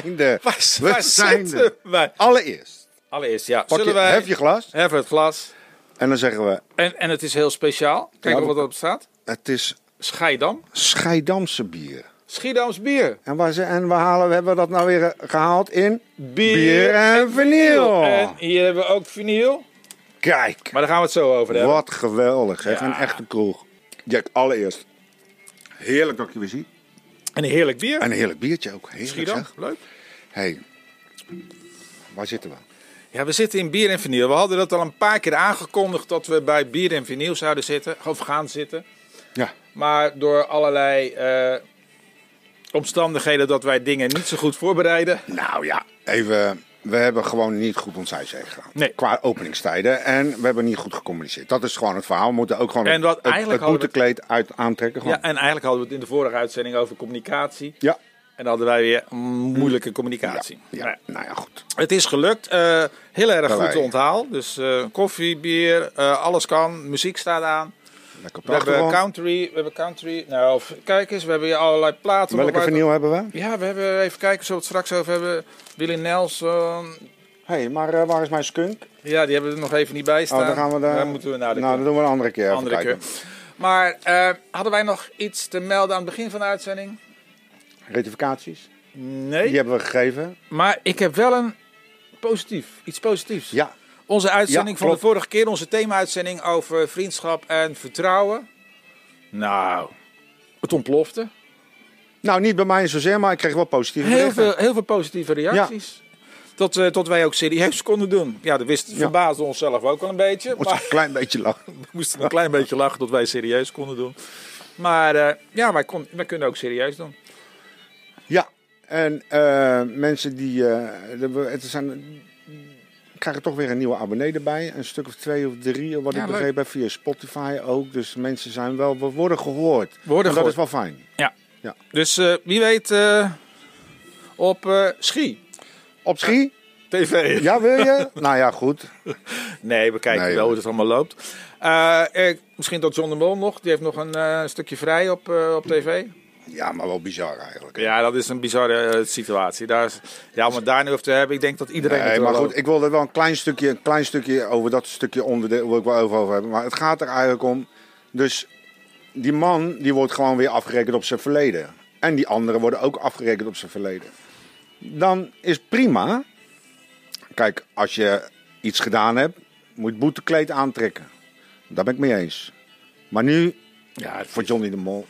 zijn er. Waar, We waar zijn er. wij? Allereerst, Allereerst, ja. pak je, Zullen wij hef je glas Even het glas. en dan zeggen we, En, en het is heel speciaal. Kijk Ja, wat erop staat. het is Scheidam. Scheidamse bier. Schiedams bier. En waar, ze, en waar halen we, hebben we dat nou weer gehaald? In Bier, bier en vinyl. En hier hebben we ook vinyl. Kijk, Maar daar gaan we het zo over hebben. wat geweldig. Zeg. Ja. Een echte kroeg. Jack, allereerst, heerlijk dat ik je weer zie. En een heerlijk bier. En een heerlijk biertje ook. Heerlijk Schiedam. zeg. Leuk. hey, waar zitten we? Ja, we zitten in bier en vinyl. We hadden dat al een paar keer aangekondigd dat we bij bier en vinyl zouden zitten. Of gaan zitten. Ja, Maar door allerlei eh, omstandigheden dat wij dingen niet zo goed voorbereiden. nou ja, even. We hebben gewoon niet goed ons ijzer gedaan. Nee. Qua openingstijden. En we hebben niet goed gecommuniceerd. Dat is gewoon het verhaal. We moeten ook gewoon En het, wat het, het boetekleed uit aantrekken. Gewoon. Ja, en eigenlijk hadden we het in de vorige uitzending over communicatie. Ja. En dan hadden wij weer moeilijke communicatie. Ja, Nou, nou ja, goed. Het is gelukt. eh, heel erg goed onthaal. Dus eh, koffie, bier, eh, alles kan. Muziek staat aan. Lekker We hebben country. We hebben country. Nou, of- kijk eens. We hebben hier allerlei platen. Welke vinyl hebben we? Ja, we hebben even kijken. Zullen we het straks over hebben? Willie Nelson. Hé, hey, maar eh, waar is mijn skunk? Ja, die hebben er nog even niet bij staan. Oh, dan gaan we daar. Daar moeten we naar de Nou, dat doen we een andere keer. Andere keer. Maar eh, hadden wij nog iets te melden aan het begin van de uitzending? Rectificaties. Nee. Die hebben we gegeven. Maar ik heb wel een positief. Iets positiefs. Ja. Onze uitzending Ja, van de vorige keer, onze thema-uitzending over vriendschap en vertrouwen. Nou, het ontplofte. Nou, niet bij mij zozeer, maar ik kreeg wel positieve Heel veel, heel veel positieve reacties. Tot, eh, tot wij ook serieus konden doen. Ja, dat wist, verbaasde onszelf ook wel een beetje. Moet Maar een klein beetje lachen. we moesten een klein beetje lachen tot wij serieus konden doen. Maar eh, ja, wij, kon, wij kunnen ook serieus doen. Ja, en eh, mensen die. er we- zijn, krijgen toch weer een nieuwe abonnee erbij. Een stuk of twee of drie, wat Ja, ik leuk. begrepen heb, via Spotify ook. Dus mensen zijn wel, we worden gehoord. Worden en dat is wel fijn. Dus eh, wie weet eh, op eh Schie Op ski? TV. Ja, wil je? nou ja, goed. Nee, we kijken Nee, wel hoe het allemaal loopt. Eh, misschien dat John de Mol nog. Die heeft nog een stukje vrij op, op tv. Ja, maar wel bizar eigenlijk. Ja, dat is een bizarre eh, situatie. Daar is, ja, om het daar nu over te hebben. Ik denk dat iedereen Nee, het wel maar goed, over- ik wilde wel een klein stukje, een klein stukje over dat stukje onderdeel wil ik wel over, over hebben. Maar het gaat er eigenlijk om. Dus die man die wordt gewoon weer afgerekend op zijn verleden. En die anderen worden ook afgerekend op zijn verleden. Dan is prima. Kijk, als je iets gedaan hebt, moet je boetekleed aantrekken. Daar ben ik mee eens. Maar nu, Ja, voor Johnny de Mol.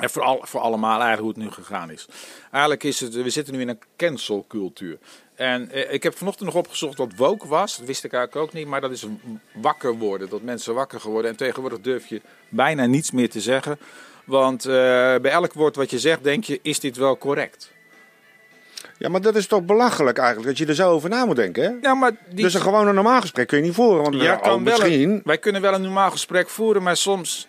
En voor, al, voor allemaal eigenlijk hoe het nu gegaan is. Eigenlijk is het, we zitten nu in een cancelcultuur. En eh, ik heb vanochtend nog opgezocht wat woke was. Dat wist ik eigenlijk ook niet. Maar dat is wakker worden. Dat mensen wakker geworden. En tegenwoordig durf je bijna niets meer te zeggen. Want eh, bij elk woord wat je zegt, denk je, is dit wel correct? Ja, maar dat is toch belachelijk eigenlijk, dat je er zo over na moet denken, hè? Ja, maar die, Dus een gewoon een normaal gesprek kun je niet voeren. Want Ja, oh, kan wel een- misschien... wij kunnen wel een normaal gesprek voeren, maar soms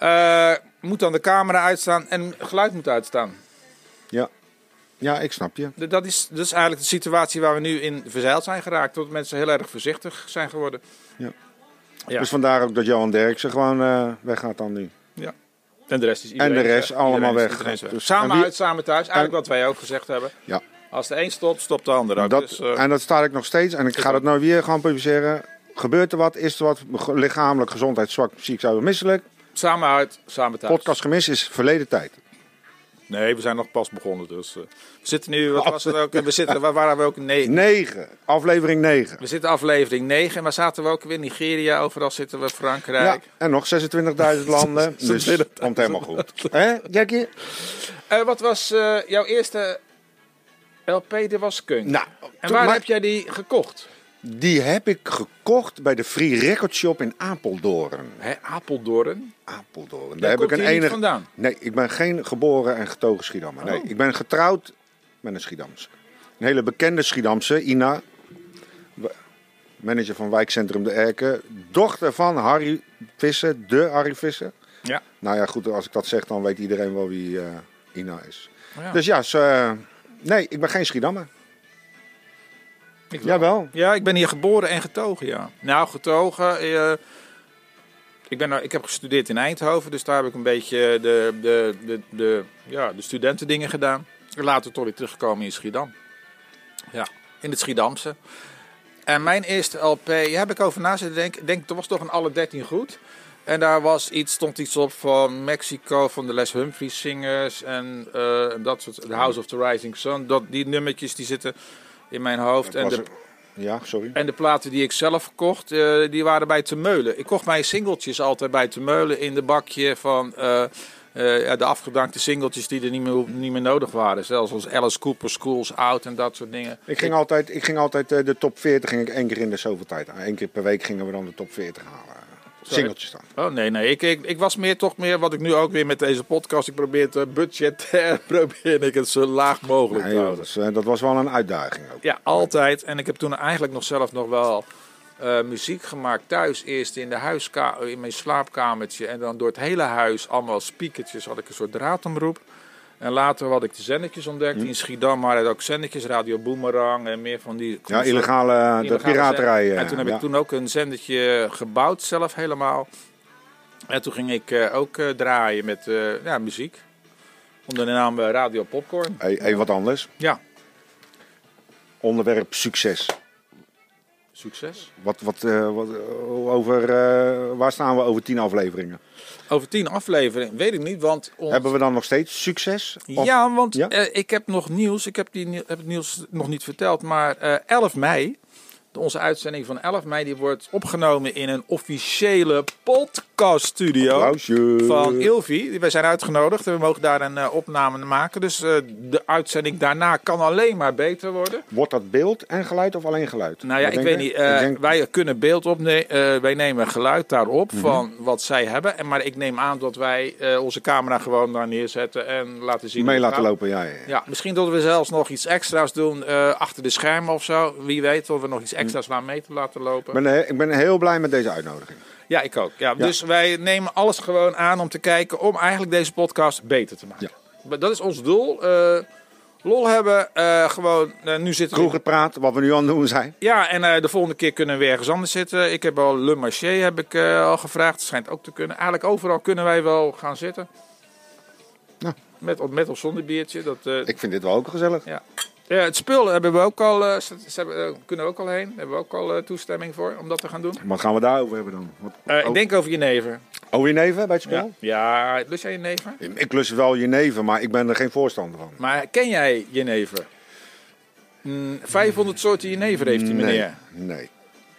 eh, moet dan de camera uitstaan en geluid moet uitstaan. Ja. ja, ik snap je. Dat is, dat is eigenlijk de situatie waar we nu in verzeild zijn geraakt. Dat mensen heel erg voorzichtig zijn geworden. Ja. Ja. Dus vandaar ook dat Johan Derksen gewoon eh, weggaat dan nu. ja. En de rest is iedereen. En de rest weg. allemaal Iedereen weg. Dus- samen wie- uit, samen thuis. Eigenlijk wat wij ook gezegd hebben. Ja. Als de een stopt, stopt de ander ook. Dat, dus, eh, en dat staat ik nog steeds. En ik ga dat nou weer gewoon publiceren. Gebeurt er wat? Is er wat? Lichamelijk, gezondheid, zwak, ziek, zou misselijk. Samen uit, samen thuis. Podcast gemist is verleden tijd. Nee, we zijn nog pas begonnen. Dus, eh, we zitten nu, wat was het ook? We zitten, waar waren we ook? Nee, 9. Aflevering 9. We zitten aflevering 9. En waar zaten we ook weer? Nigeria, overal zitten we. Ja, Frankrijk. en nog 26.000 landen. Dus 26.000. komt helemaal goed. Hè, Jackie? Eh, wat was eh, jouw eerste LP? Dit was Kunk. Nou, en waar maar- heb jij die gekocht? Die heb ik gekocht bij de Free Record Shop in Apeldoorn. Hè, Apeldoorn. Apeldoorn. Daar Daar heb ik een enige. vandaan. Nee, ik ben geen geboren en getogen Schiedammer. Nee, Oh. ik ben getrouwd met een Schiedamse. Een hele bekende Schiedamse, Ina. Manager van wijkcentrum De Erken. Dochter van Harry Visser, de Harry Visser. Ja. Nou ja, goed, als ik dat zeg, dan weet iedereen wel wie eh, Ina is. Ja. Dus ja, ze, eh, nee, ik ben geen Schiedammer. Ik Jawel. Ja, ik ben hier geboren en getogen, ja. Nou, getogen. eh, ik, ben, ik heb gestudeerd in Eindhoven, dus daar heb ik een beetje de, de, de, de, ja, de studentendingen gedaan. Later toch weer teruggekomen in Schiedam. Ja, in het Schiedamse. En mijn eerste LP, hier heb ik over na zitten denken. Denk, er was toch een alle 13 goed. En daar was iets, stond iets op van Mexico, van de Les Humphries Singers. En eh, dat soort, The House of the Rising Sun. Dat, die nummertjes die zitten in mijn hoofd. En de, Ja, sorry. en de platen die ik zelf kocht, eh, die waren bij Te Meulen. Ik kocht mijn singeltjes altijd bij Te Meulen in de bakje van eh, eh, de afgedankte singeltjes die er niet meer, niet meer nodig waren. Zelfs als Alice Cooper, Schools Out en dat soort dingen. Ik ging altijd, ik ging altijd de top 40 ging ik één keer in de zoveel tijd aan. Eén keer per week gingen we dan de top 40 halen. Singeltjes dan. Oh nee, nee. Ik, ik, ik was meer toch meer wat ik nu ook weer met deze podcast. Ik probeer het budgetair probeer ik het zo laag mogelijk Nee, te houden. eh, dat was wel een uitdaging ook. Ja, altijd. En ik heb toen eigenlijk nog zelf nog wel eh, muziek gemaakt thuis. Eerst in, de huiska in mijn slaapkamertje. En dan door het hele huis allemaal speakertjes had ik een soort draadomroep. En later had ik de zendertjes ontdekt. Hm. In Schiedam waren er ook zendertjes. Radio Boomerang en meer van die... Ja, illegale, eh, de illegale piraterij. eh, En toen heb ja. ik toen ook een zendertje gebouwd zelf helemaal. En toen ging ik eh, ook draaien met ja, muziek. Onder de naam Radio Popcorn. Hey, hey, wat anders. Ja, Onderwerp succes. Succes. Wat, wat, eh, wat, eh, over, eh, waar staan we over tien afleveringen? Over tien afleveringen, weet ik niet, want... ons- Hebben we dan nog steeds succes? Of- Ja, want Ja? ik heb nog nieuws. Ik heb, die, heb het nieuws nog niet verteld. Maar eh 11 mei, de- onze uitzending van 11 mei, die wordt opgenomen in een officiële Applausje. Van Ilvi. Wij zijn uitgenodigd en we mogen daar een eh, opname maken. Dus eh, de uitzending daarna kan alleen maar beter worden. Wordt dat beeld en geluid of alleen geluid? Nou ja, Wat ik weet niet. eh, Ik denk- Wij kunnen beeld opnemen. wij nemen geluid daarop Mhm. van wat zij hebben. En, maar ik neem aan dat wij onze camera gewoon daar neerzetten en laten zien. mee laten lopen, ja. ja. Ja, misschien dat we zelfs nog iets extra's doen achter de schermen of zo. Wie weet of we nog iets extra's aan mee te laten lopen. Ik ben, ik ben heel blij met deze uitnodiging. Ja, ik ook. Ja, Dus wij nemen alles gewoon aan om te kijken om eigenlijk deze podcast beter te maken. Maar Dat is ons doel. Eh, lol hebben. eh, gewoon, eh, nu zitten we... Praat, wat we nu aan het doen zijn. Ja, en eh, de volgende keer kunnen we ergens anders zitten. Ik heb al Le Marché heb ik, eh, al gevraagd. Het schijnt ook te kunnen. Eigenlijk overal kunnen wij wel gaan zitten. Nou. Met, of- met of zonder biertje. Dat, eh, Ik vind dit wel ook gezellig. Ja. Ja, het spul hebben we ook al, eh, ze, ze hebben, eh, kunnen we ook al heen. Daar hebben we ook al eh, toestemming voor om dat te gaan doen. Wat gaan we daarover hebben dan? Wat, Eh, oh, Ik denk over jenever. oh, jenever bij het Ja. spel? ja, lust jij jenever? Ik lust wel jenever, maar ik ben er geen voorstander van. Maar ken jij jenever? Mm, 500 soorten jenever heeft die meneer. Nee, nee.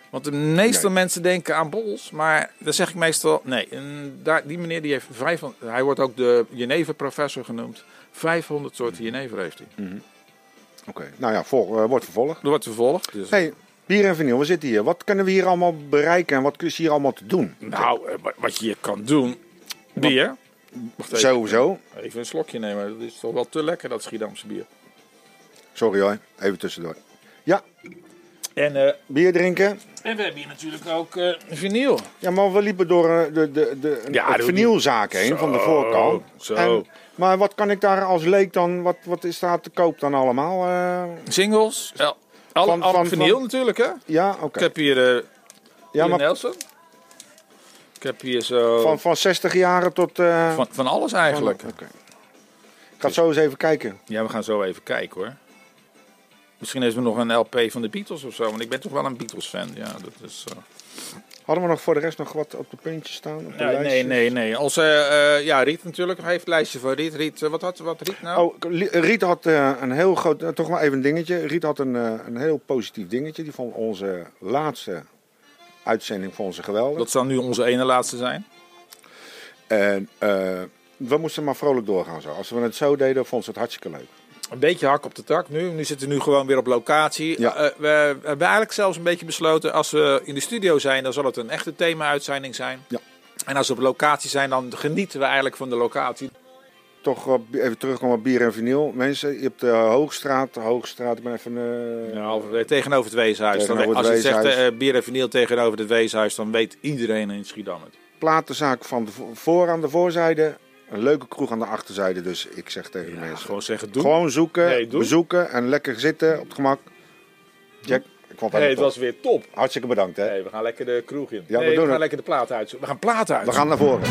Want de meeste Nee. mensen denken aan bols, maar dan zeg ik meestal nee. En daar, die meneer die heeft 500, hij wordt ook de jenever professor genoemd. 500 soorten jenever heeft hij. Oké, nou ja, vol, eh, wordt vervolgd. Er wordt vervolgd. Dus. hey, bier en vinyl, we zitten hier. Wat kunnen we hier allemaal bereiken en wat is hier allemaal te doen? Nou, eh, wa- wat je hier kan doen. Bier. Wacht even. Sowieso. Even een slokje nemen. Dat is toch wel te lekker, dat Schiedamse bier. Sorry hoor, even tussendoor. Ja, En, eh, bier drinken. en we hebben hier natuurlijk ook eh vinyl. Ja, maar we liepen door eh, de, de, de, Ja, vernielzaak heen Zo, van de voorkant. zo. En- maar wat kan ik daar als leek dan, wat, wat is daar te koop dan allemaal? eh? Singles. Ja, al, Van- al van- vinyl van- natuurlijk, hè? ja, oké. Ik heb hier eh Ja, maar Nelson. Ik heb hier zo... van, van 60 jaren tot... eh, van, van alles eigenlijk. Oké. Ik ga zo eens even kijken. Ja, we gaan zo even kijken hoor. Misschien heeft we nog een LP van de Beatles of zo. Want ik ben toch wel een Beatles fan. Ja, dat is... eh, Hadden we nog voor de rest nog wat op de puntjes staan? Op de nee, lijstjes? nee, nee. Als, eh, eh, ja, Riet natuurlijk. Nog even het lijstje van Riet. Riet, wat had wat Riet nou? Oh, Riet had een heel groot, toch wel even een dingetje. Riet had een, een heel positief dingetje. Die vond onze laatste uitzending vond ze geweldig. Dat zal nu onze ene laatste zijn. En we moesten maar vrolijk doorgaan zo. Als we het zo deden, vond ze het hartstikke leuk. Een beetje hak op de tak nu. Nu zitten we nu gewoon weer op locatie. Ja. Eh, we hebben eigenlijk zelfs een beetje besloten... als we in de studio zijn, dan zal het een echte thema-uitzending zijn. Ja. En als we op locatie zijn, dan genieten we eigenlijk van de locatie. Toch eh, even terugkomen op bier en vinyl. Mensen, je hebt de Hoogstraat. De Hoogstraat, ik ben even... eh, Ja, eh, tegenover het Weeshuis. Dan, het als je zegt eh, bier en vinyl tegenover het Weeshuis, dan weet iedereen in Schiedam het. platenzaak van de voor aan de voorzijde. Een leuke kroeg aan de achterzijde. Dus ik zeg tegen de mensen. gewoon zeggen, doen. Gewoon zoeken, Nee, doen. bezoeken en lekker zitten op het gemak. Jack, ik vond het, Hey, het was weer top. Hartstikke bedankt hè. Hey, we gaan lekker de kroeg in. Ja, we nee, we, gaan lekker de platen uit. We gaan platen uit. We gaan naar voren.